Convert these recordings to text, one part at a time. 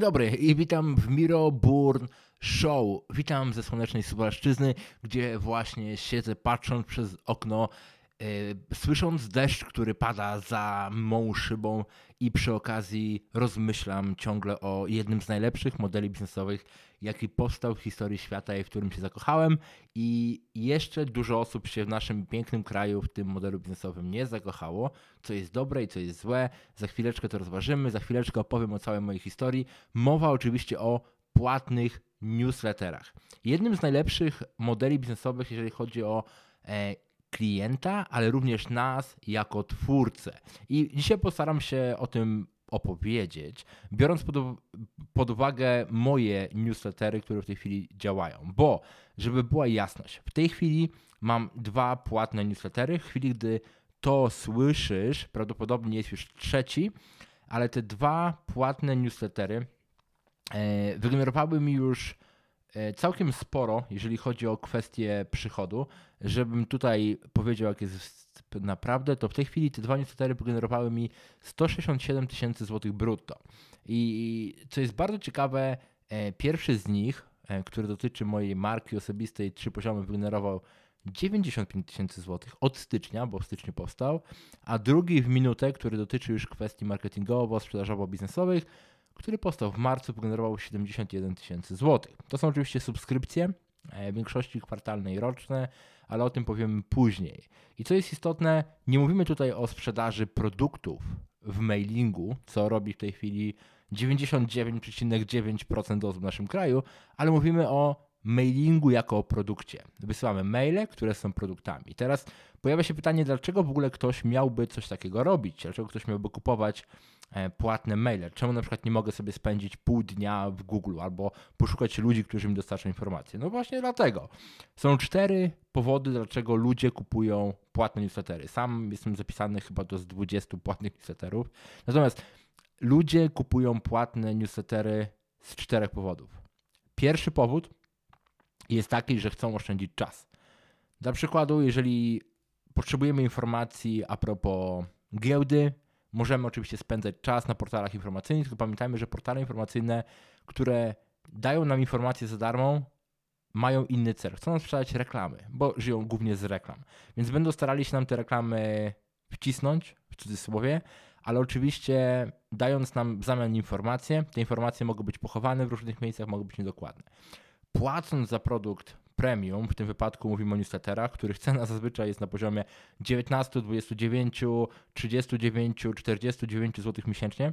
Dobry i witam w Miro Burn Show. Witam ze słonecznej Suwalszczyzny, gdzie właśnie siedzę patrząc przez okno, słysząc deszcz, który pada za mą szybą i przy okazji rozmyślam ciągle o jednym z najlepszych modeli biznesowych, jaki powstał w historii świata i w którym się zakochałem i jeszcze dużo osób się w naszym pięknym kraju w tym modelu biznesowym nie zakochało, co jest dobre i co jest złe. Za chwileczkę to rozważymy, za chwileczkę opowiem o całej mojej historii. Mowa oczywiście o płatnych newsletterach. Jednym z najlepszych modeli biznesowych, jeżeli chodzi o e, klienta, ale również nas jako twórcę. I dzisiaj postaram się o tym opowiedzieć, biorąc pod, pod, uwagę moje newslettery, które w tej chwili działają. Bo, żeby była jasność, w tej chwili mam dwa płatne newslettery. W chwili, gdy to słyszysz, prawdopodobnie jest już trzeci, ale te dwa płatne newslettery e, wygenerowały mi już e, całkiem sporo, jeżeli chodzi o kwestię przychodu. Żebym tutaj powiedział, jak jest naprawdę, to w tej chwili te dwa newslettery wygenerowały mi 167 tysięcy złotych brutto. I co jest bardzo ciekawe, e, pierwszy z nich, e, który dotyczy mojej marki osobistej, trzy poziomy, wygenerował 95 tysięcy złotych od stycznia, bo w styczniu powstał, a drugi w minutę, który dotyczy już kwestii marketingowo-sprzedażowo-biznesowych, który powstał w marcu, wygenerował 71 tysięcy złotych. To są oczywiście subskrypcje, e, w większości kwartalne i roczne, ale o tym powiemy później. I co jest istotne, nie mówimy tutaj o sprzedaży produktów w mailingu, co robi w tej chwili 99,9% osób w naszym kraju, ale mówimy o mailingu jako o produkcie. Wysyłamy maile, które są produktami. Teraz pojawia się pytanie, dlaczego w ogóle ktoś miałby coś takiego robić? Dlaczego ktoś miałby kupować E, płatne maile. Czemu na przykład nie mogę sobie spędzić pół dnia w Google albo poszukać ludzi, którzy mi dostarczą informacje? No właśnie dlatego. Są cztery powody, dlaczego ludzie kupują płatne newslettery. Sam jestem zapisany chyba do z 20 płatnych newsletterów. Natomiast ludzie kupują płatne newslettery z czterech powodów. Pierwszy powód jest taki, że chcą oszczędzić czas. Dla przykładu, jeżeli potrzebujemy informacji a propos giełdy, Możemy oczywiście spędzać czas na portalach informacyjnych, tylko pamiętajmy, że portale informacyjne, które dają nam informacje za darmo, mają inny cel. Chcą nam sprzedać reklamy, bo żyją głównie z reklam. Więc będą starali się nam te reklamy wcisnąć, w cudzysłowie, ale oczywiście dając nam w zamian informacje, te informacje mogą być pochowane w różnych miejscach, mogą być niedokładne. Płacąc za produkt premium, w tym wypadku mówimy o newsletterach, których cena zazwyczaj jest na poziomie 19, 29, 39, 49 zł miesięcznie,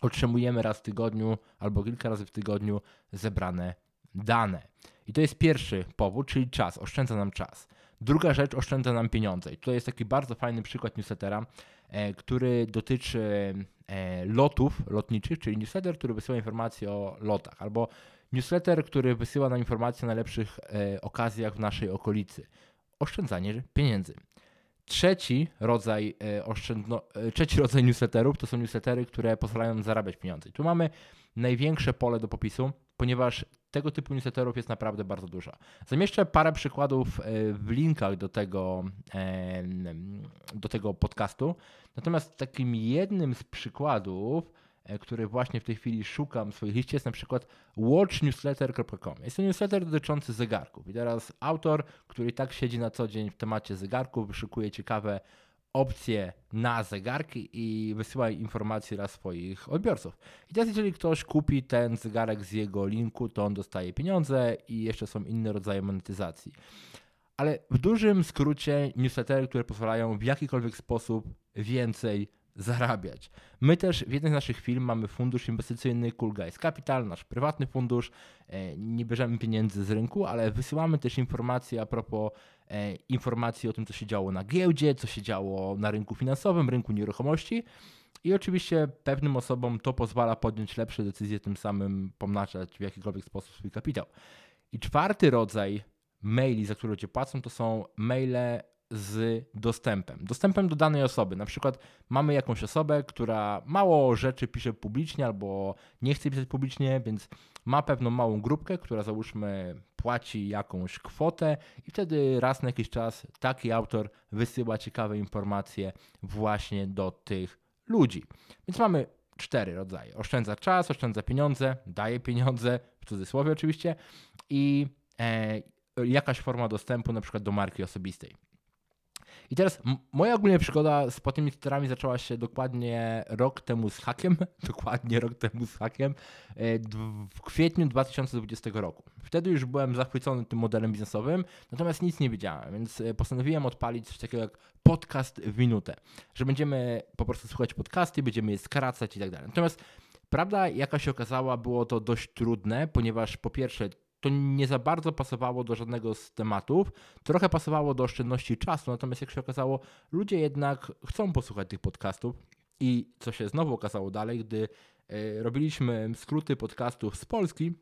otrzymujemy raz w tygodniu albo kilka razy w tygodniu zebrane dane. I to jest pierwszy powód, czyli czas, oszczędza nam czas. Druga rzecz, oszczędza nam pieniądze. I tutaj jest taki bardzo fajny przykład newslettera, e, który dotyczy e, lotów lotniczych, czyli newsletter, który wysyła informacje o lotach, albo Newsletter, który wysyła nam informacje o najlepszych e, okazjach w naszej okolicy. Oszczędzanie pieniędzy. Trzeci rodzaj, e, oszczędno, e, trzeci rodzaj newsletterów to są newslettery, które pozwalają nam zarabiać pieniądze. Tu mamy największe pole do popisu, ponieważ tego typu newsletterów jest naprawdę bardzo dużo. Zamieszczę parę przykładów e, w linkach do tego, e, do tego podcastu. Natomiast takim jednym z przykładów który właśnie w tej chwili szukam w swojej liście, jest na przykład watchnewsletter.com. Jest to newsletter dotyczący zegarków. I teraz autor, który tak siedzi na co dzień w temacie zegarków, wyszukuje ciekawe opcje na zegarki i wysyła informacje dla swoich odbiorców. I teraz jeżeli ktoś kupi ten zegarek z jego linku, to on dostaje pieniądze i jeszcze są inne rodzaje monetyzacji. Ale w dużym skrócie newslettery, które pozwalają w jakikolwiek sposób więcej zarabiać. My też w jednym z naszych firm mamy fundusz inwestycyjny Cool Guys Capital, nasz prywatny fundusz. E, nie bierzemy pieniędzy z rynku, ale wysyłamy też informacje a propos e, informacji o tym, co się działo na giełdzie, co się działo na rynku finansowym, rynku nieruchomości. I oczywiście pewnym osobom to pozwala podjąć lepsze decyzje, tym samym pomnażać w jakikolwiek sposób swój kapitał. I czwarty rodzaj maili, za które ludzie płacą, to są maile z dostępem. Dostępem do danej osoby. Na przykład mamy jakąś osobę, która mało rzeczy pisze publicznie albo nie chce pisać publicznie, więc ma pewną małą grupkę, która załóżmy płaci jakąś kwotę i wtedy raz na jakiś czas taki autor wysyła ciekawe informacje właśnie do tych ludzi. Więc mamy cztery rodzaje. Oszczędza czas, oszczędza pieniądze, daje pieniądze, w cudzysłowie oczywiście, i e, jakaś forma dostępu na przykład do marki osobistej. I teraz moja ogólnie przygoda z płatnymi Twitterami zaczęła się dokładnie rok temu z hakiem, dokładnie rok temu z hakiem, e, w kwietniu 2020 roku. Wtedy już byłem zachwycony tym modelem biznesowym, natomiast nic nie wiedziałem, więc e, postanowiłem odpalić coś takiego jak podcast w minutę, że będziemy po prostu słuchać podcasty, będziemy je skracać i tak dalej. Natomiast prawda, jaka się okazała, było to dość trudne, ponieważ po pierwsze to nie za bardzo pasowało do żadnego z tematów. Trochę pasowało do oszczędności czasu, natomiast jak się okazało, ludzie jednak chcą posłuchać tych podcastów. I co się znowu okazało dalej, gdy e, robiliśmy skróty podcastów z Polski,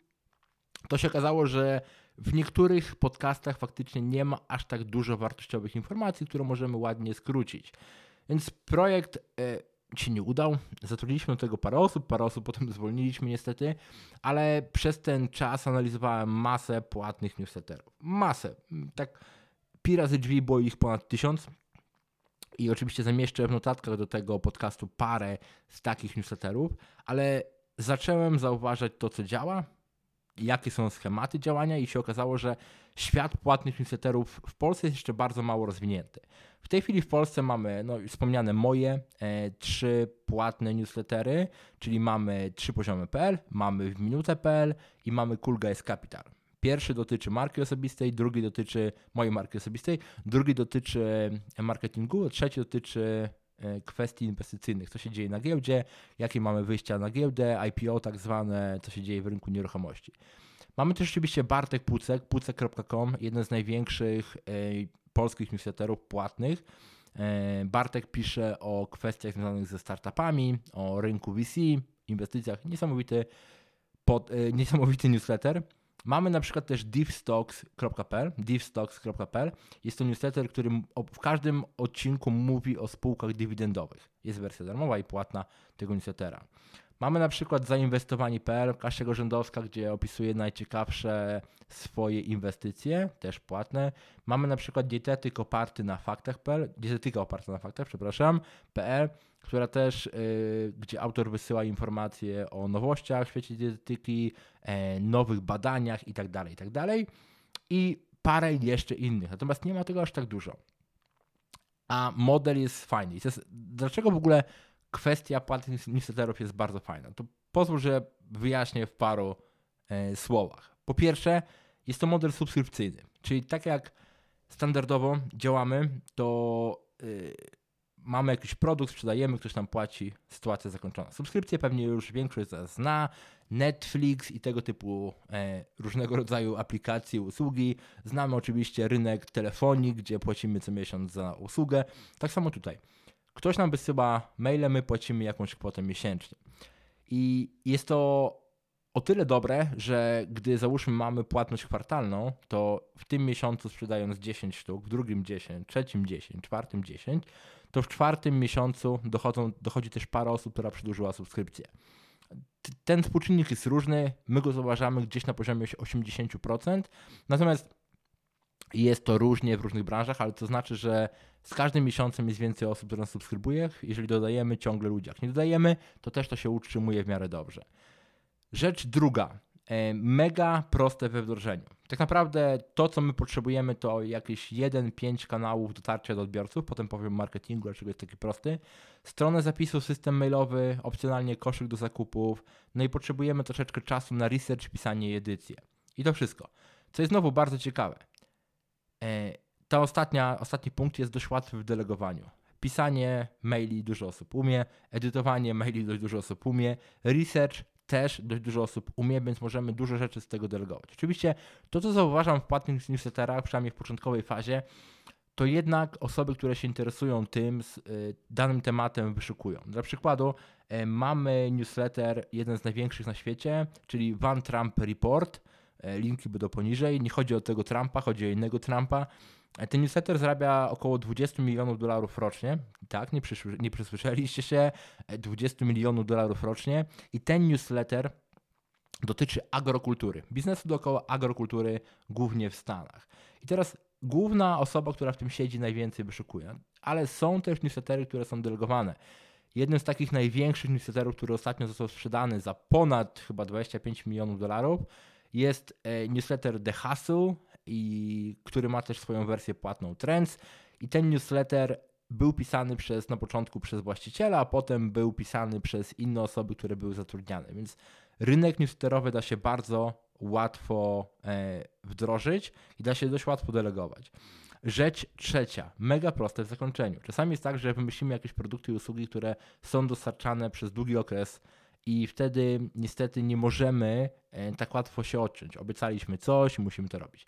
to się okazało, że w niektórych podcastach faktycznie nie ma aż tak dużo wartościowych informacji, które możemy ładnie skrócić. Więc projekt e, się nie udał. Zatrudniliśmy do tego parę osób, parę osób potem zwolniliśmy niestety, ale przez ten czas analizowałem masę płatnych newsletterów. Masę. Tak pi razy drzwi było ich ponad tysiąc. I oczywiście zamieszczę w notatkach do tego podcastu parę z takich newsletterów, ale zacząłem zauważać to, co działa, jakie są schematy działania i się okazało, że świat płatnych newsletterów w Polsce jest jeszcze bardzo mało rozwinięty. W tej chwili w Polsce mamy no, wspomniane moje e, trzy płatne newslettery, czyli mamy trzy poziomy.pl, mamy w minutę.pl i mamy Cool Guys Capital. Pierwszy dotyczy marki osobistej, drugi dotyczy mojej marki osobistej, drugi dotyczy marketingu, trzeci dotyczy e, kwestii inwestycyjnych, co się dzieje na giełdzie, jakie mamy wyjścia na giełdę, IPO tak zwane, co się dzieje w rynku nieruchomości. Mamy też oczywiście Bartek Pucek, pucek.com, jeden z największych e, polskich newsletterów płatnych. E, Bartek pisze o kwestiach związanych ze startupami, o rynku VC, inwestycjach. Niesamowity, pod, e, niesamowity newsletter. Mamy na przykład też divstocks.pl. divstocks.pl jest to newsletter, który w każdym odcinku mówi o spółkach dywidendowych. Jest wersja darmowa i płatna tego newslettera. Mamy na przykład zainwestowani.pl, Kasia Gorzędowska, gdzie opisuje najciekawsze swoje inwestycje, też płatne. Mamy na przykład dietetyk oparty na faktach.pl, dietetyka oparta na faktach, przepraszam, PL, która też, yy, gdzie autor wysyła informacje o nowościach w świecie dietetyki, yy, nowych badaniach itd., tak itd. Tak I parę jeszcze innych. Natomiast nie ma tego aż tak dużo. A model jest fajny. Dlaczego w ogóle kwestia płatnych newsletterów jest bardzo fajna. To pozwól, że wyjaśnię w paru e, słowach. Po pierwsze, jest to model subskrypcyjny, czyli tak jak standardowo działamy, to y, mamy jakiś produkt, sprzedajemy, ktoś nam płaci, sytuacja zakończona. Subskrypcje pewnie już większość z nas zna, Netflix i tego typu e, różnego rodzaju aplikacje, usługi. Znamy oczywiście rynek telefonii, gdzie płacimy co miesiąc za usługę. Tak samo tutaj. Ktoś nam wysyła maile, my płacimy jakąś kwotę miesięcznie. I jest to o tyle dobre, że gdy załóżmy mamy płatność kwartalną, to w tym miesiącu sprzedając 10 sztuk, w drugim 10, trzecim 10, czwartym 10, to w czwartym miesiącu dochodzą, dochodzi też parę osób, która przedłużyła subskrypcję. Ten współczynnik jest różny, my go zauważamy gdzieś na poziomie 80%, natomiast jest to różnie w różnych branżach, ale to znaczy, że z każdym miesiącem jest więcej osób, które nas subskrybuje. Jeżeli dodajemy ciągle ludzi, jak nie dodajemy, to też to się utrzymuje w miarę dobrze. Rzecz druga. E, mega proste we wdrożeniu. Tak naprawdę to, co my potrzebujemy, to jakieś 1-5 kanałów dotarcia do odbiorców, potem powiem marketingu, dlaczego jest taki prosty. Stronę zapisu, system mailowy, opcjonalnie koszyk do zakupów. No i potrzebujemy troszeczkę czasu na research, pisanie i edycję. I to wszystko. Co jest znowu bardzo ciekawe. E, ta ostatnia, ostatni punkt jest dość łatwy w delegowaniu. Pisanie maili dużo osób umie, edytowanie maili dość dużo osób umie, research też dość dużo osób umie, więc możemy dużo rzeczy z tego delegować. Oczywiście to, co zauważam w płatnych newsletterach, przynajmniej w początkowej fazie, to jednak osoby, które się interesują tym, y, danym tematem wyszukują. Dla przykładu y, mamy newsletter, jeden z największych na świecie, czyli One Trump Report. Y, linki będą poniżej. Nie chodzi o tego Trumpa, chodzi o innego Trumpa. Ten newsletter zarabia około 20 milionów dolarów rocznie. Tak, nie, nie przesłyszeliście się, 20 milionów dolarów rocznie. I ten newsletter dotyczy agrokultury, biznesu dookoła agrokultury, głównie w Stanach. I teraz główna osoba, która w tym siedzi, najwięcej wyszukuje. Ale są też newslettery, które są delegowane. Jednym z takich największych newsletterów, który ostatnio został sprzedany za ponad chyba 25 milionów dolarów, jest e, newsletter The Hustle, i, który ma też swoją wersję płatną Trends. I ten newsletter był pisany przez, na początku przez właściciela, a potem był pisany przez inne osoby, które były zatrudniane. Więc rynek newsletterowy da się bardzo łatwo e, wdrożyć i da się dość łatwo delegować. Rzecz trzecia, mega proste w zakończeniu. Czasami jest tak, że wymyślimy jakieś produkty i usługi, które są dostarczane przez długi okres i wtedy niestety nie możemy e, tak łatwo się odciąć. Obiecaliśmy coś, musimy to robić.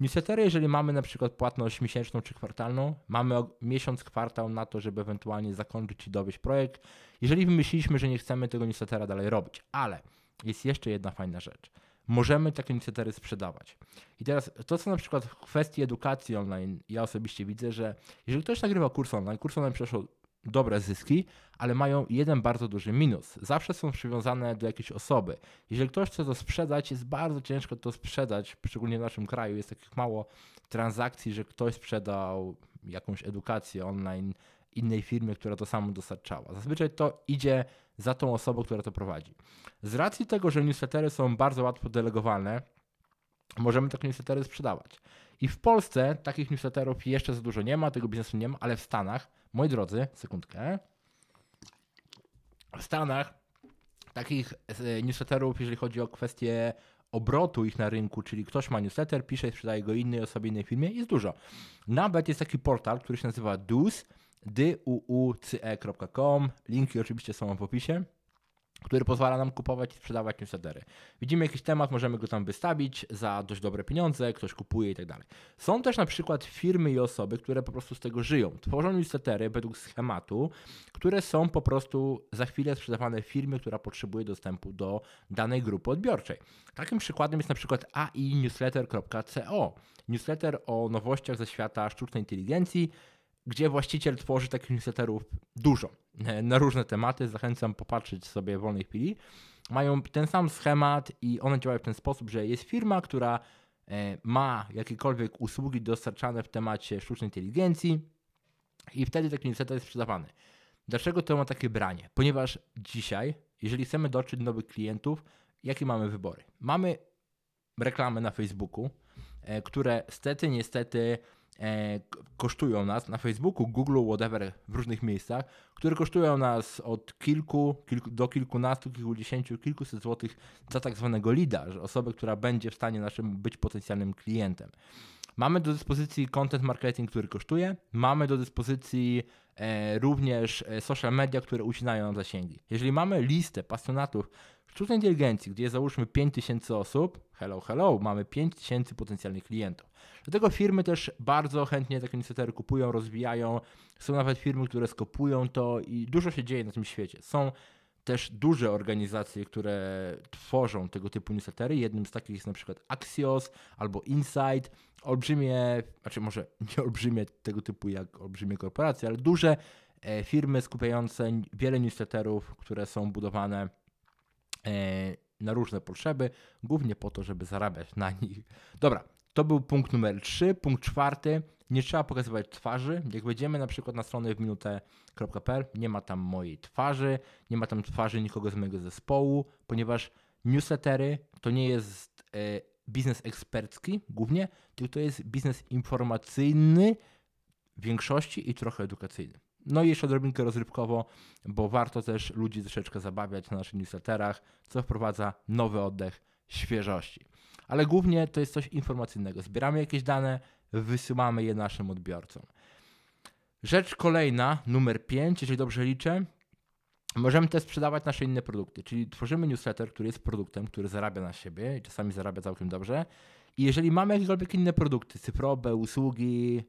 Newslettery, jeżeli mamy na przykład płatność miesięczną czy kwartalną, mamy miesiąc, kwartał na to, żeby ewentualnie zakończyć i dowieść projekt. Jeżeli wymyśliliśmy, że nie chcemy tego newslettera dalej robić, ale jest jeszcze jedna fajna rzecz. Możemy takie newslettery sprzedawać. I teraz to, co na przykład w kwestii edukacji online, ja osobiście widzę, że jeżeli ktoś nagrywa kurs online, kurs online przeszło dobre zyski, ale mają jeden bardzo duży minus. Zawsze są przywiązane do jakiejś osoby. Jeżeli ktoś chce to sprzedać, jest bardzo ciężko to sprzedać, szczególnie w naszym kraju. Jest takich mało transakcji, że ktoś sprzedał jakąś edukację online innej firmie, która to samo dostarczała. Zazwyczaj to idzie za tą osobą, która to prowadzi. Z racji tego, że newslettery są bardzo łatwo delegowalne, możemy takie newslettery sprzedawać. I w Polsce takich newsletterów jeszcze za dużo nie ma, tego biznesu nie ma, ale w Stanach, moi drodzy, sekundkę, w Stanach takich e, newsletterów, jeżeli chodzi o kwestię obrotu ich na rynku, czyli ktoś ma newsletter, pisze i sprzedaje go innej osobie, innej firmie, jest dużo. Nawet jest taki portal, który się nazywa DUUCE, duuce.com, linki oczywiście są w opisie który pozwala nam kupować i sprzedawać newslettery. Widzimy jakiś temat, możemy go tam wystawić za dość dobre pieniądze, ktoś kupuje i tak dalej. Są też na przykład firmy i osoby, które po prostu z tego żyją. Tworzą newslettery według schematu, które są po prostu za chwilę sprzedawane firmie, która potrzebuje dostępu do danej grupy odbiorczej. Takim przykładem jest na przykład ainewsletter.co. Newsletter o nowościach ze świata sztucznej inteligencji, gdzie właściciel tworzy takich newsletterów dużo e, na różne tematy. Zachęcam popatrzeć sobie w wolnej chwili. Mają ten sam schemat i one działają w ten sposób, że jest firma, która e, ma jakiekolwiek usługi dostarczane w temacie sztucznej inteligencji i wtedy taki newsletter jest sprzedawany. Dlaczego to ma takie branie? Ponieważ dzisiaj, jeżeli chcemy dotrzeć do nowych klientów, jakie mamy wybory? Mamy reklamy na Facebooku, e, które stety, niestety E, kosztują nas na Facebooku, Google, whatever, w różnych miejscach, które kosztują nas od kilku, kilku do kilkunastu, kilkudziesięciu, kilkuset złotych za tak zwanego że osobę, która będzie w stanie naszym być potencjalnym klientem. Mamy do dyspozycji content marketing, który kosztuje, mamy do dyspozycji e, również e, social media, które ucinają nam zasięgi. Jeżeli mamy listę pasjonatów sztucznej inteligencji, gdzie załóżmy 5000 osób, hello, hello, mamy 5000 potencjalnych klientów. Dlatego firmy też bardzo chętnie takie newslettery kupują, rozwijają. Są nawet firmy, które skopują to i dużo się dzieje na tym świecie. Są też duże organizacje, które tworzą tego typu newslettery. Jednym z takich jest na przykład Axios albo Insight. Olbrzymie, znaczy może nie olbrzymie tego typu jak olbrzymie korporacje, ale duże e, firmy skupiające wiele newsletterów, które są budowane e, na różne potrzeby, głównie po to, żeby zarabiać na nich. Dobra, to był punkt numer 3. Punkt czwarty. Nie trzeba pokazywać twarzy. Jak wejdziemy na przykład na stronę w minutę.pl, nie ma tam mojej twarzy, nie ma tam twarzy nikogo z mojego zespołu, ponieważ newslettery to nie jest e, biznes ekspercki głównie, tylko to jest biznes informacyjny w większości i trochę edukacyjny. No i jeszcze odrobinkę rozrywkowo, bo warto też ludzi troszeczkę zabawiać na naszych newsletterach, co wprowadza nowy oddech świeżości ale głównie to jest coś informacyjnego. Zbieramy jakieś dane, wysyłamy je naszym odbiorcom. Rzecz kolejna, numer 5, jeżeli dobrze liczę, możemy też sprzedawać nasze inne produkty, czyli tworzymy newsletter, który jest produktem, który zarabia na siebie i czasami zarabia całkiem dobrze. I jeżeli mamy jakiekolwiek inne produkty, cyfrowe, usługi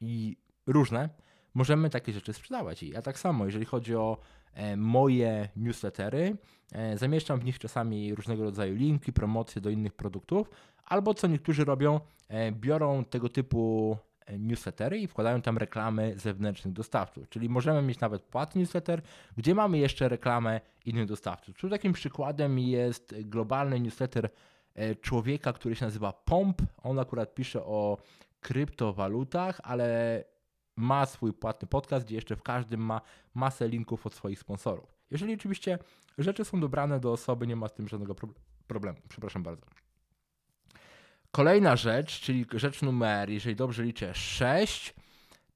i różne, możemy takie rzeczy sprzedawać. I ja tak samo, jeżeli chodzi o E, moje newslettery. E, zamieszczam w nich czasami różnego rodzaju linki, promocje do innych produktów, albo co niektórzy robią, e, biorą tego typu newslettery i wkładają tam reklamy zewnętrznych dostawców. Czyli możemy mieć nawet płatny newsletter, gdzie mamy jeszcze reklamę innych dostawców. Tu takim przykładem jest globalny newsletter człowieka, który się nazywa Pomp. On akurat pisze o kryptowalutach, ale ma swój płatny podcast, gdzie jeszcze w każdym ma masę linków od swoich sponsorów. Jeżeli oczywiście rzeczy są dobrane do osoby, nie ma z tym żadnego problemu. Przepraszam bardzo. Kolejna rzecz, czyli rzecz numer, jeżeli dobrze liczę, 6,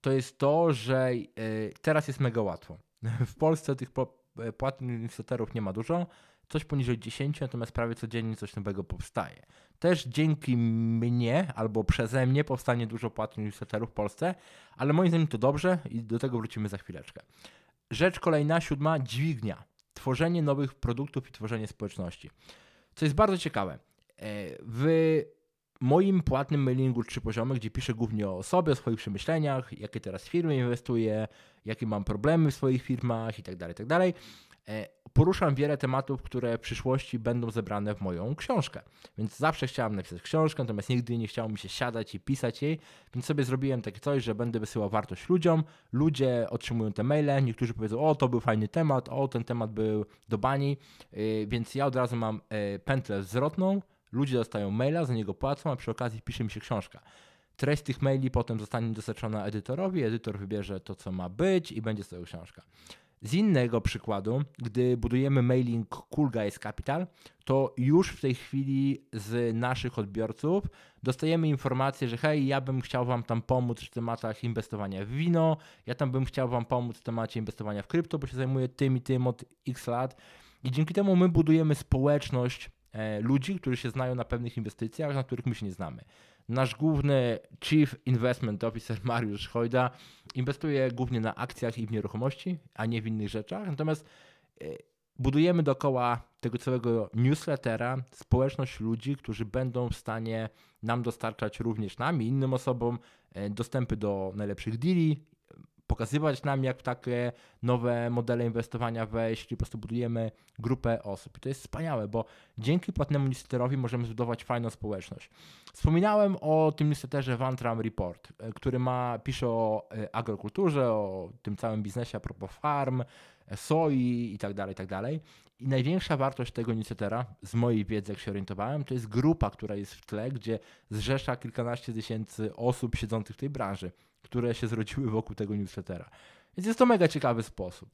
to jest to, że y, teraz jest mega łatwo. W Polsce tych e, płatnych newsletterów nie ma dużo, coś poniżej 10, natomiast prawie codziennie coś nowego powstaje. Też dzięki mnie albo przeze mnie powstanie dużo płatnych newsletterów w Polsce, ale moim zdaniem to dobrze i do tego wrócimy za chwileczkę. Rzecz kolejna, siódma, dźwignia. Tworzenie nowych produktów i tworzenie społeczności. Co jest bardzo ciekawe. E, w moim płatnym mailingu trzy poziomy, gdzie piszę głównie o sobie, o swoich przemyśleniach, jakie teraz firmy inwestuję, jakie mam problemy w swoich firmach itd., tak itd. E, poruszam wiele tematów, które w przyszłości będą zebrane w moją książkę. Więc zawsze chciałem napisać książkę, natomiast nigdy nie chciało mi się siadać i pisać jej, więc sobie zrobiłem takie coś, że będę wysyłał wartość ludziom, ludzie otrzymują te maile, niektórzy powiedzą, o to był fajny temat, o ten temat był do bani, e, więc ja od razu mam pętlę zwrotną, Ludzie dostają maila, za niego płacą, a przy okazji pisze mi się książka. Treść tych maili potem zostanie dostarczona edytorowi, edytor wybierze to, co ma być i będzie z tego książka. Z innego przykładu, gdy budujemy mailing Cool Guys Capital, to już w tej chwili z naszych odbiorców dostajemy informację, że hej, ja bym chciał Wam tam pomóc w tematach inwestowania w wino, ja tam bym chciał Wam pomóc w temacie inwestowania w krypto, bo się zajmuję tym i tym od x lat. I dzięki temu my budujemy społeczność E, ludzi, którzy się znają na pewnych inwestycjach, na których my się nie znamy. Nasz główny Chief Investment Officer Mariusz Hojda inwestuje głównie na akcjach i w nieruchomości, a nie w innych rzeczach. Natomiast e, budujemy dookoła tego całego newslettera społeczność ludzi, którzy będą w stanie nam dostarczać również nam innym osobom e, dostępy do najlepszych deali, pokazywać nam, jak w takie nowe modele inwestowania wejść, czyli po prostu budujemy grupę osób. I to jest wspaniałe, bo dzięki płatnemu newsletterowi możemy zbudować fajną społeczność. Wspominałem o tym newsletterze Vantram Report, e, który ma, pisze o e, agrokulturze, o tym całym biznesie a propos farm, e, soi i tak dalej, i tak dalej. I największa wartość tego newslettera, z mojej wiedzy, jak się orientowałem, to jest grupa, która jest w tle, gdzie zrzesza kilkanaście tysięcy osób siedzących w tej branży które się zrodziły wokół tego newslettera. Więc jest to mega ciekawy sposób.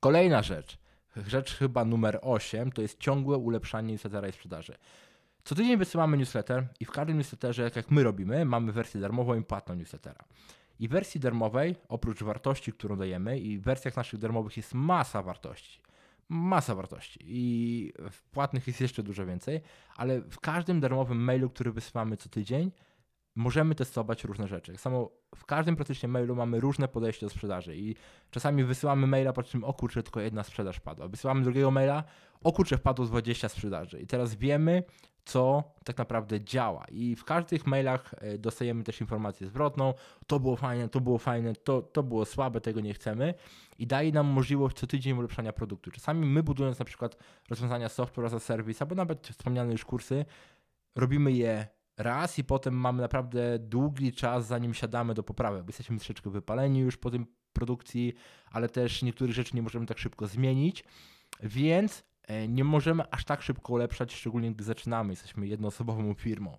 Kolejna rzecz, rzecz chyba numer 8, to jest ciągłe ulepszanie newslettera i sprzedaży. Co tydzień wysyłamy newsletter i w każdym newsletterze, jak, jak my robimy, mamy wersję darmową i płatną newslettera. I w wersji darmowej, oprócz wartości, którą dajemy, i w wersjach naszych darmowych jest masa wartości. Masa wartości. I w płatnych jest jeszcze dużo więcej, ale w każdym darmowym mailu, który wysyłamy co tydzień, możemy testować różne rzeczy. Tak samo w każdym praktycznie mailu mamy różne podejście do sprzedaży i czasami wysyłamy maila, po czym o kurczę, tylko jedna sprzedaż padła. Wysyłamy drugiego maila, o kurczę, wpadło 20 sprzedaży. I teraz wiemy, co tak naprawdę działa. I w każdych mailach e, dostajemy też informację zwrotną, to było fajne, to było fajne, to, to było słabe, tego nie chcemy i daje nam możliwość co tydzień ulepszania produktu. Czasami my budując na przykład rozwiązania software as a service, albo nawet wspomniane już kursy, robimy je raz i potem mamy naprawdę długi czas, zanim siadamy do poprawy, bo jesteśmy troszeczkę wypaleni już po tym produkcji, ale też niektórych rzeczy nie możemy tak szybko zmienić, więc e, nie możemy aż tak szybko ulepszać, szczególnie gdy zaczynamy, jesteśmy jednoosobową firmą.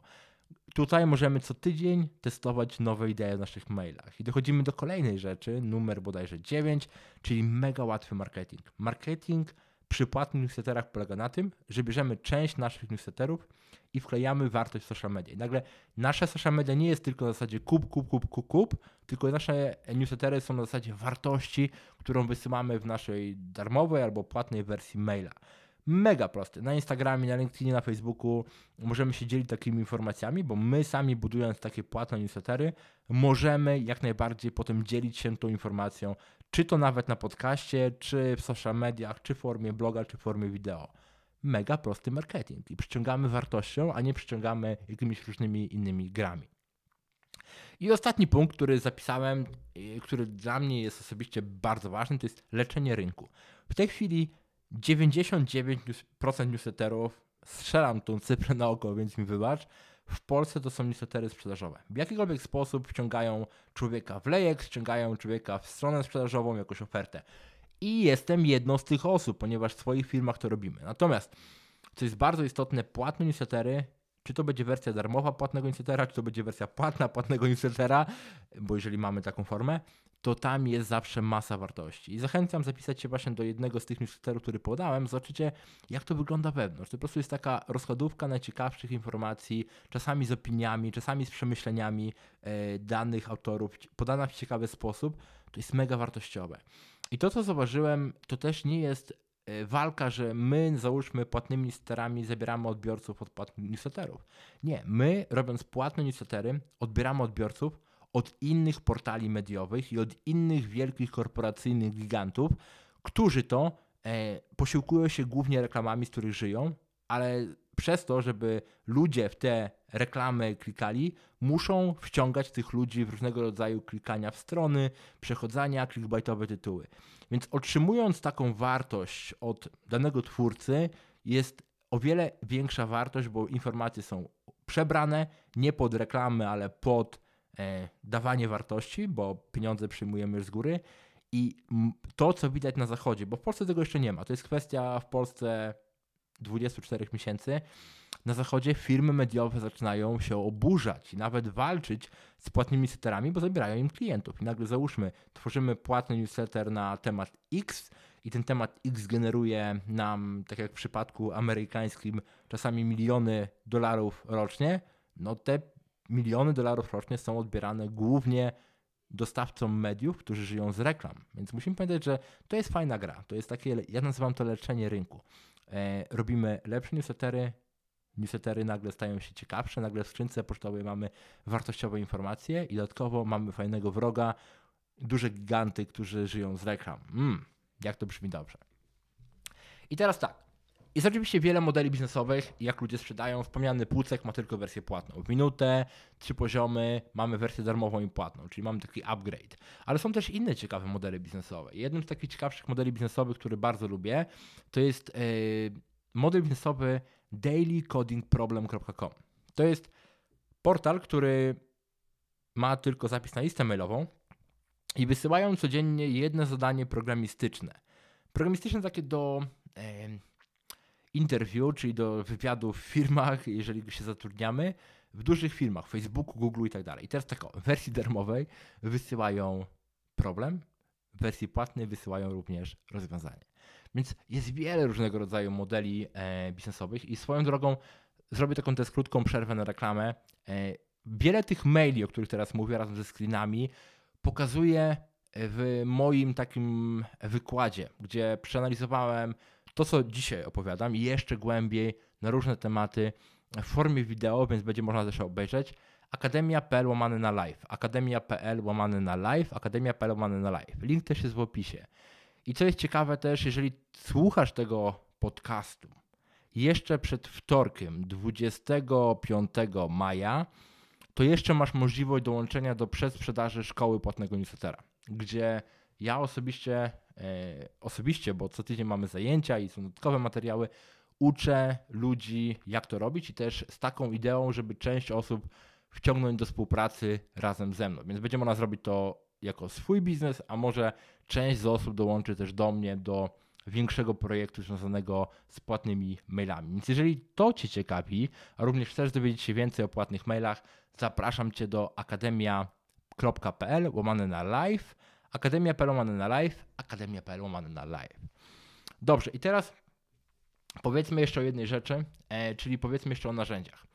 Tutaj możemy co tydzień testować nowe idee w naszych mailach. I dochodzimy do kolejnej rzeczy, numer bodajże 9, czyli mega łatwy marketing. Marketing przy płatnych newsletterach polega na tym, że bierzemy część naszych newsletterów i wklejamy wartość w social media. I nagle nasze social media nie jest tylko na zasadzie kup, kup, kup, kup, kup, tylko nasze newslettery są na zasadzie wartości, którą wysyłamy w naszej darmowej albo płatnej wersji maila. Mega prosty. Na Instagramie, na LinkedInie, na Facebooku możemy się dzielić takimi informacjami, bo my sami budując takie płatne newslettery, możemy jak najbardziej potem dzielić się tą informacją, czy to nawet na podcaście, czy w social mediach, czy w formie bloga, czy w formie wideo mega prosty marketing i przyciągamy wartością, a nie przyciągamy jakimiś różnymi innymi grami. I ostatni punkt, który zapisałem, który dla mnie jest osobiście bardzo ważny, to jest leczenie rynku. W tej chwili 99% newsletterów, strzelam tą cyfrę na oko, więc mi wybacz, w Polsce to są newslettery sprzedażowe. W jakikolwiek sposób wciągają człowieka w lejek, wciągają człowieka w stronę sprzedażową, jakąś ofertę i jestem jedną z tych osób, ponieważ w swoich firmach to robimy. Natomiast, co jest bardzo istotne, płatne newslettery czy to będzie wersja darmowa płatnego newslettera, czy to będzie wersja płatna płatnego newslettera, bo jeżeli mamy taką formę, to tam jest zawsze masa wartości. I zachęcam zapisać się właśnie do jednego z tych newsletterów, który podałem. Zobaczycie, jak to wygląda wewnątrz. To po prostu jest taka rozkładówka najciekawszych informacji, czasami z opiniami, czasami z przemyśleniami e, danych autorów, podana w ciekawy sposób. To jest mega wartościowe. I to, co zauważyłem, to też nie jest walka, że my, załóżmy, płatnymi newsletterami zabieramy odbiorców od płatnych newsletterów. Nie, my, robiąc płatne newslettery, odbieramy odbiorców od innych portali mediowych i od innych wielkich korporacyjnych gigantów, którzy to e, posiłkują się głównie reklamami, z których żyją, ale przez to, żeby ludzie w te reklamy klikali, muszą wciągać tych ludzi w różnego rodzaju klikania w strony, przechodzenia, clickbaitowe tytuły. Więc otrzymując taką wartość od danego twórcy, jest o wiele większa wartość, bo informacje są przebrane nie pod reklamy, ale pod e, dawanie wartości, bo pieniądze przyjmujemy już z góry. I to, co widać na zachodzie, bo w Polsce tego jeszcze nie ma, to jest kwestia w Polsce 24 miesięcy, na zachodzie firmy mediowe zaczynają się oburzać i nawet walczyć z płatnymi newsletterami, bo zabierają im klientów. I nagle załóżmy, tworzymy płatny newsletter na temat X i ten temat X generuje nam, tak jak w przypadku amerykańskim, czasami miliony dolarów rocznie, no te miliony dolarów rocznie są odbierane głównie dostawcom mediów, którzy żyją z reklam. Więc musimy pamiętać, że to jest fajna gra. To jest takie, ja nazywam to leczenie rynku. E, robimy lepsze newslettery, newslettery nagle stają się ciekawsze, nagle w skrzynce pocztowej mamy wartościowe informacje i dodatkowo mamy fajnego wroga, duże giganty, którzy żyją z reklam. Mm, jak to brzmi dobrze. I teraz tak. Jest oczywiście wiele modeli biznesowych, jak ludzie sprzedają. Wspomniany Płucek ma tylko wersję płatną. W minutę, trzy poziomy, mamy wersję darmową i płatną, czyli mamy taki upgrade. Ale są też inne ciekawe modele biznesowe. Jednym z takich ciekawszych modeli biznesowych, który bardzo lubię, to jest yy, model biznesowy dailycodingproblem.com. To jest portal, który ma tylko zapis na listę mailową i wysyłają codziennie jedno zadanie programistyczne. Programistyczne takie do e, interview, czyli do wywiadów w firmach, jeżeli się zatrudniamy, w dużych firmach, Facebooku, Google i tak dalej. I teraz tak, w wersji darmowej wysyłają problem, w wersji płatnej wysyłają również rozwiązanie. Więc jest wiele różnego rodzaju modeli e, biznesowych i swoją drogą zrobię taką też krótką przerwę na reklamę. E, wiele tych maili, o których teraz mówię, razem ze screenami, pokazuję w moim takim wykładzie, gdzie przeanalizowałem to, co dzisiaj opowiadam, jeszcze głębiej na różne tematy w formie wideo, więc będzie można też obejrzeć. Akademia.pl łamany na live, akademia.pl łamany na live, akademia.pl łamany na live. Link też jest w opisie. I co jest ciekawe też, jeżeli słuchasz tego podcastu jeszcze przed wtorkiem 25 maja, to jeszcze masz możliwość dołączenia do przedsprzedaży szkoły płatnego newslettera, gdzie ja osobiście, e, osobiście, bo co tydzień mamy zajęcia i są dodatkowe materiały, uczę ludzi, jak to robić i też z taką ideą, żeby część osób wciągnąć do współpracy razem ze mną. Więc będzie można zrobić to jako swój biznes, a może część z osób dołączy też do mnie do większego projektu związanego z płatnymi mailami. Więc jeżeli to Cię ciekawi, a również chcesz dowiedzieć się więcej o płatnych mailach, zapraszam Cię do akademia.pl łamane na live, akademia.pl łamane na live, akademia.pl łamane na live. Dobrze, i teraz powiedzmy jeszcze o jednej rzeczy, e, czyli powiedzmy jeszcze o narzędziach.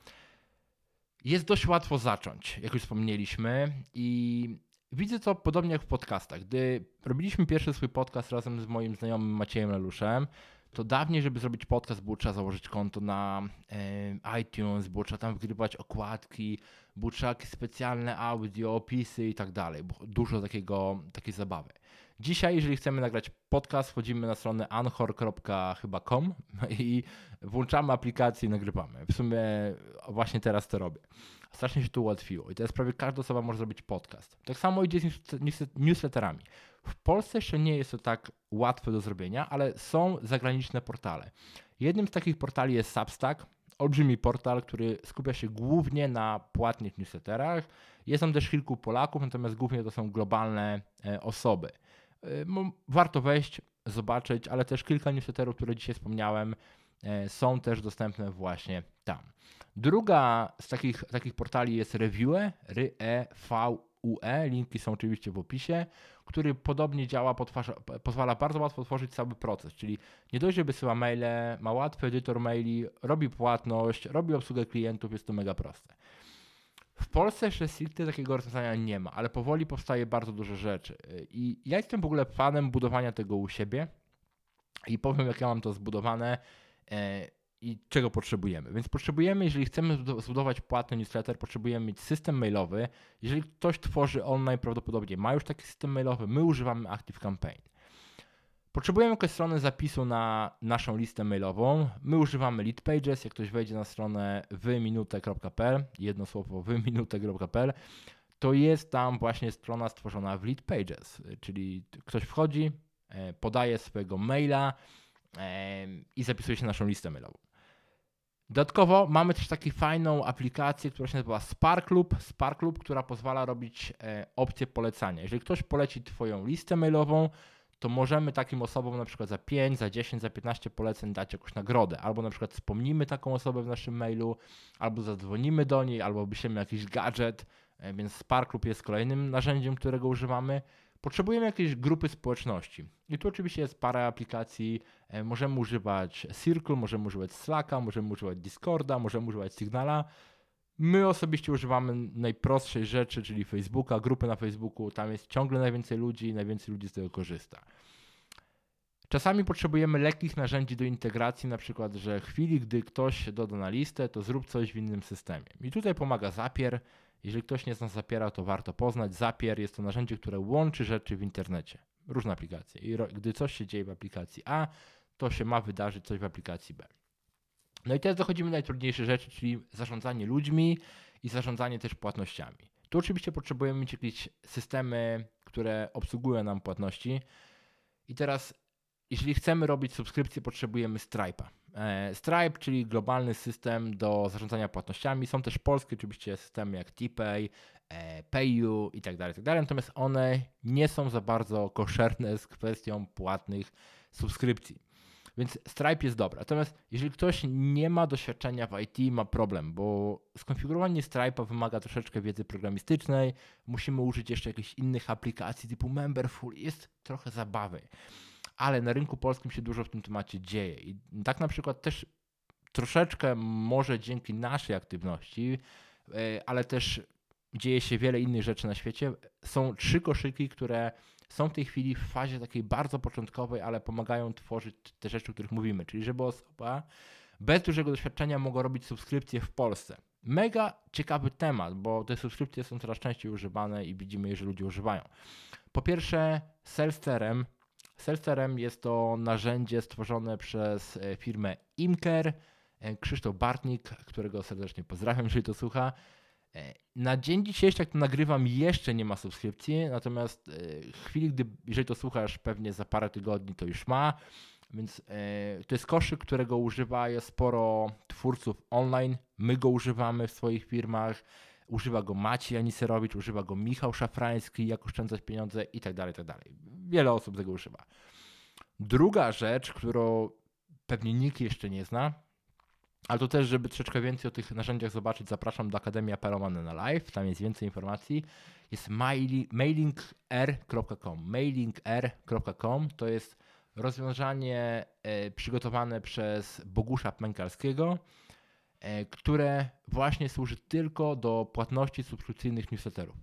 Jest dość łatwo zacząć, jak już wspomnieliśmy, i Widzę to podobnie jak w podcastach. Gdy robiliśmy pierwszy swój podcast razem z moim znajomym Maciejem Leluszem, to dawniej, żeby zrobić podcast, było trzeba założyć konto na e, iTunes, było trzeba tam wgrywać okładki, było trzeba jakieś specjalne audio, opisy i tak dalej. Dużo takiego, takiej zabawy. Dzisiaj, jeżeli chcemy nagrać podcast, wchodzimy na stronę anchor.com i włączamy aplikację i nagrywamy. W sumie właśnie teraz to robię. Strasznie się to ułatwiło i teraz prawie każda osoba może zrobić podcast. Tak samo idzie z newsletterami. W Polsce jeszcze nie jest to tak łatwe do zrobienia, ale są zagraniczne portale. Jednym z takich portali jest Substack, olbrzymi portal, który skupia się głównie na płatnych newsletterach. Jest tam też kilku Polaków, natomiast głównie to są globalne e, osoby. E, warto wejść, zobaczyć, ale też kilka newsletterów, które dzisiaj wspomniałem, e, są też dostępne właśnie tam. Druga z takich, takich portali jest Revue, R-E-V-U-E, linki są oczywiście w opisie, który podobnie działa, pozwala bardzo łatwo tworzyć cały proces, czyli nie dość, że wysyła maile, ma łatwy edytor maili, robi płatność, robi obsługę klientów, jest to mega proste. W Polsce jeszcze stricte takiego rozwiązania nie ma, ale powoli powstaje bardzo dużo rzeczy. I ja jestem w ogóle fanem budowania tego u siebie i powiem, jak ja mam to zbudowane e, i czego potrzebujemy. Więc potrzebujemy, jeżeli chcemy zbudować płatny newsletter, potrzebujemy mieć system mailowy. Jeżeli ktoś tworzy online, prawdopodobnie ma już taki system mailowy, my używamy ActiveCampaign. Potrzebujemy jakąś stronę zapisu na naszą listę mailową. My używamy lead pages. Jak ktoś wejdzie na stronę wyminute.pl, jedno słowo wyminute.pl, to jest tam właśnie strona stworzona w lead pages, czyli ktoś wchodzi, e, podaje swojego maila e, i zapisuje się na naszą listę mailową. Dodatkowo mamy też taką fajną aplikację, która się nazywa Sparklub. Sparklub, która pozwala robić e, opcję polecania. Jeżeli ktoś poleci Twoją listę mailową, to możemy takim osobom na przykład za 5, za 10, za 15 poleceń dać jakąś nagrodę. Albo na przykład wspomnimy taką osobę w naszym mailu, albo zadzwonimy do niej, albo wyślemy jakiś gadżet, e, więc Sparklub jest kolejnym narzędziem, którego używamy. Potrzebujemy jakiejś grupy społeczności. I tu oczywiście jest parę aplikacji. E, możemy używać Circle, możemy używać Slacka, możemy używać Discorda, możemy używać Signala. My osobiście używamy najprostszej rzeczy, czyli Facebooka, grupy na Facebooku. Tam jest ciągle najwięcej ludzi i najwięcej ludzi z tego korzysta. Czasami potrzebujemy lekkich narzędzi do integracji, na przykład, że w chwili, gdy ktoś doda na listę, to zrób coś w innym systemie. I tutaj pomaga Zapier. Jeżeli ktoś nie zna Zapiera, to warto poznać. Zapier jest to narzędzie, które łączy rzeczy w internecie. Różne aplikacje. I gdy coś się dzieje w aplikacji A, to się ma wydarzyć coś w aplikacji B. No i teraz dochodzimy do najtrudniejszej rzeczy, czyli zarządzanie ludźmi i zarządzanie też płatnościami. Tu oczywiście potrzebujemy mieć jakieś systemy, które obsługują nam płatności. I teraz, jeżeli chcemy robić subskrypcję, potrzebujemy Stripe'a. E, Stripe, czyli globalny system do zarządzania płatnościami. Są też polskie oczywiście systemy jak TPay, e, PayU i tak dalej, tak dalej. Natomiast one nie są za bardzo koszerne z kwestią płatnych subskrypcji. Więc Stripe jest dobry. Natomiast jeżeli ktoś nie ma doświadczenia w IT, ma problem, bo skonfigurowanie Stripe'a wymaga troszeczkę wiedzy programistycznej, musimy użyć jeszcze jakichś innych aplikacji typu Memberful, jest trochę zabawy. Ale na rynku polskim się dużo w tym temacie dzieje. I tak na przykład też troszeczkę może dzięki naszej aktywności, e, ale też dzieje się wiele innych rzeczy na świecie. Są trzy koszyki, które są w tej chwili w fazie takiej bardzo początkowej, ale pomagają tworzyć te rzeczy, o których mówimy. Czyli żeby osoba bez dużego doświadczenia mogła robić subskrypcje w Polsce. Mega ciekawy temat, bo te subskrypcje są coraz częściej używane i widzimy że ludzie używają. Po pierwsze, Self-CRM. Self-CRM jest to narzędzie stworzone przez e, firmę Imker. E, Krzysztof Bartnik, którego serdecznie pozdrawiam, jeżeli to słucha, E, na dzień dzisiejszy, jak to nagrywam, jeszcze nie ma subskrypcji, natomiast w chwili, gdy, jeżeli to słuchasz, pewnie za parę tygodni to już ma. Więc to jest koszyk, którego używa sporo twórców online. My go używamy w swoich firmach. Używa go Maciej Aniserowicz, używa go Michał Szafrański, jak oszczędzać pieniądze i tak dalej, i tak. Wiele osób tego używa. Druga rzecz, którą pewnie nikt jeszcze nie zna, ale to też, żeby troszeczkę więcej o tych narzędziach zobaczyć, zapraszam do Akademii Peromany na live, tam jest więcej informacji. Jest mailingr.com. Mailingr.com to jest rozwiązanie e, przygotowane przez Bogusza Pękalskiego, które właśnie służy tylko do płatności subskrypcyjnych newsletterów.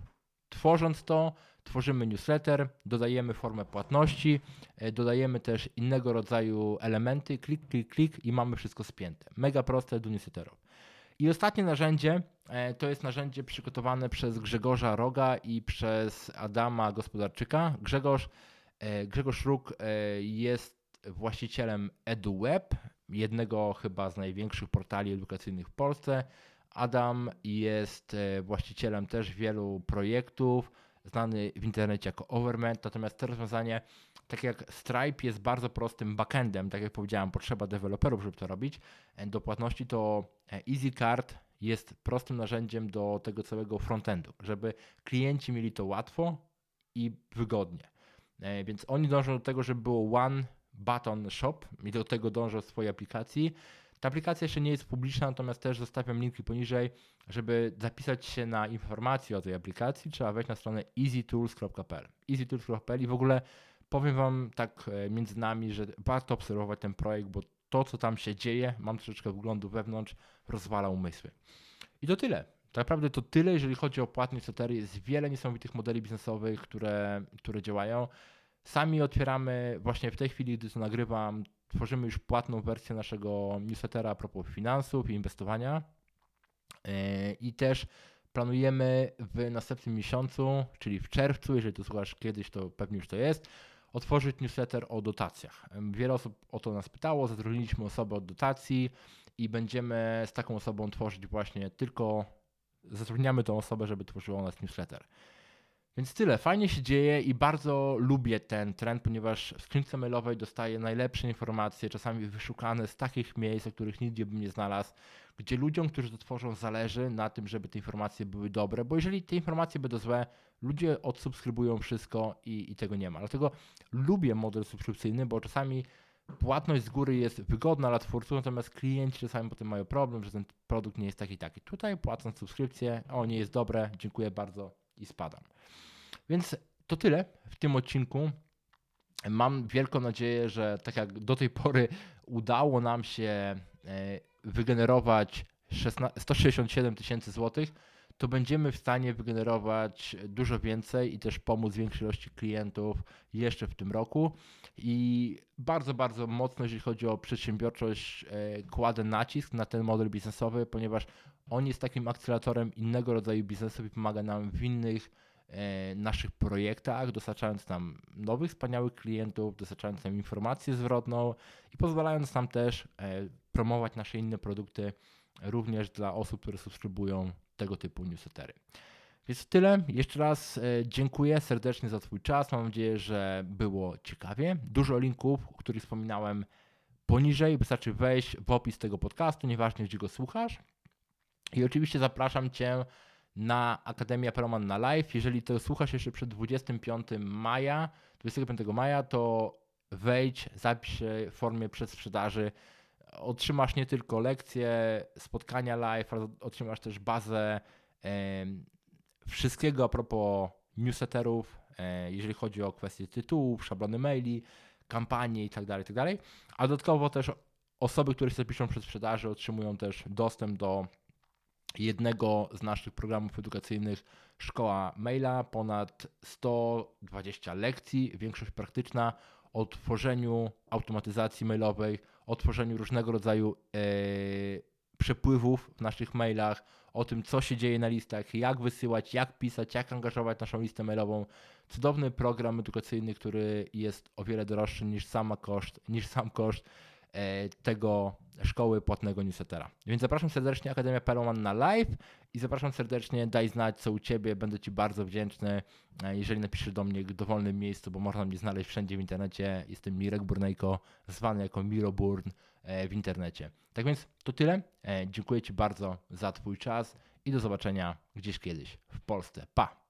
Tworząc to, tworzymy newsletter, dodajemy formę płatności, e, dodajemy też innego rodzaju elementy, klik, klik, klik i mamy wszystko spięte. Mega proste do newsletterów. I ostatnie narzędzie e, to jest narzędzie przygotowane przez Grzegorza Roga i przez Adama Gospodarczyka. Grzegorz, e, Grzegorz Róg jest właścicielem EduWeb, jednego chyba z największych portali edukacyjnych w Polsce. Adam jest właścicielem też wielu projektów, znany w internecie jako Overment, natomiast to rozwiązanie, tak jak Stripe jest bardzo prostym backendem, tak jak powiedziałem, potrzeba deweloperów, żeby to robić, e, do płatności to e, EasyCard jest prostym narzędziem do tego całego frontendu, żeby klienci mieli to łatwo i wygodnie. E, więc oni dążą do tego, żeby było one button shop i do tego dążą w swojej aplikacji. Ta aplikacja jeszcze nie jest publiczna, natomiast też zostawiam linki poniżej. Żeby zapisać się na informacje o tej aplikacji, trzeba wejść na stronę easytools.pl. easytools.pl i w ogóle powiem Wam tak e, między nami, że warto obserwować ten projekt, bo to, co tam się dzieje, mam troszeczkę wglądu wewnątrz, rozwala umysły. I to tyle. Tak naprawdę to tyle, jeżeli chodzi o płatne newslettery. Jest wiele niesamowitych modeli biznesowych, które, które działają. Sami otwieramy, właśnie w tej chwili, gdy to nagrywam, tworzymy już płatną wersję naszego newslettera a propos finansów i inwestowania. E, I też planujemy w następnym miesiącu, czyli w czerwcu, jeżeli to słuchasz kiedyś, to pewnie już to jest, otworzyć newsletter o dotacjach. Wiele osób o to nas pytało, zatrudniliśmy osobę od dotacji i będziemy z taką osobą tworzyć właśnie tylko, zatrudniamy tą osobę, żeby tworzyła u nas newsletter. Więc tyle, fajnie się dzieje i bardzo lubię ten trend, ponieważ w skrzynce mailowej dostaję najlepsze informacje, czasami wyszukane z takich miejsc, o których nigdzie bym nie znalazł, gdzie ludziom, którzy to tworzą, zależy na tym, żeby te informacje były dobre, bo jeżeli te informacje będą złe, ludzie odsubskrybują wszystko i, i tego nie ma. Dlatego lubię model subskrypcyjny, bo czasami płatność z góry jest wygodna dla twórców, natomiast klienci czasami potem mają problem, że ten produkt nie jest taki taki. Tutaj płacąc subskrypcję, o nie jest dobre, dziękuję bardzo i spadam. Więc to tyle w tym odcinku. Mam wielką nadzieję, że tak jak do tej pory udało nam się e, wygenerować 167 tysięcy złotych, to będziemy w stanie wygenerować dużo więcej i też pomóc większej ilości klientów jeszcze w tym roku. I bardzo, bardzo mocno, jeżeli chodzi o przedsiębiorczość, e, kładę nacisk na ten model biznesowy, ponieważ on jest takim akceleratorem innego rodzaju biznesów i pomaga nam w innych E, naszych projektach, dostarczając nam nowych, wspaniałych klientów, dostarczając nam informację zwrotną i pozwalając nam też e, promować nasze inne produkty również dla osób, które subskrybują tego typu newslettery. Więc tyle. Jeszcze raz e, dziękuję serdecznie za Twój czas. Mam nadzieję, że było ciekawie. Dużo linków, o których wspominałem poniżej. Wystarczy wejść w opis tego podcastu, nieważne gdzie go słuchasz. I oczywiście zapraszam Cię na Akademia Peroman na live. Jeżeli to słuchasz jeszcze przed 25 maja, 25 maja, to wejdź, zapisz się w formie przedsprzedaży. Otrzymasz nie tylko lekcje, spotkania live, ale otrzymasz też bazę e, wszystkiego a propos newsletterów, e, jeżeli chodzi o kwestie tytułów, szablony maili, kampanii itd., tak itd. Tak a dodatkowo też osoby, które się zapiszą przed sprzedaży, otrzymują też dostęp do jednego z naszych programów edukacyjnych Szkoła Maila, ponad 120 lekcji, większość praktyczna o tworzeniu automatyzacji mailowej, o tworzeniu różnego rodzaju e, przepływów w naszych mailach, o tym, co się dzieje na listach, jak wysyłać, jak pisać, jak angażować naszą listę mailową. Cudowny program edukacyjny, który jest o wiele droższy niż, sama koszt, niż sam koszt tego szkoły płatnego newslettera. Więc zapraszam serdecznie Akademia Peroman na live i zapraszam serdecznie, daj znać co u Ciebie, będę Ci bardzo wdzięczny, e, jeżeli napiszesz do mnie w dowolnym miejscu, bo można mnie znaleźć wszędzie w internecie. Jestem Mirek Burnejko, zwany jako Miro Burn e, w internecie. Tak więc to tyle. Dziękuję Ci bardzo za Twój czas i do zobaczenia gdzieś kiedyś w Polsce. Pa!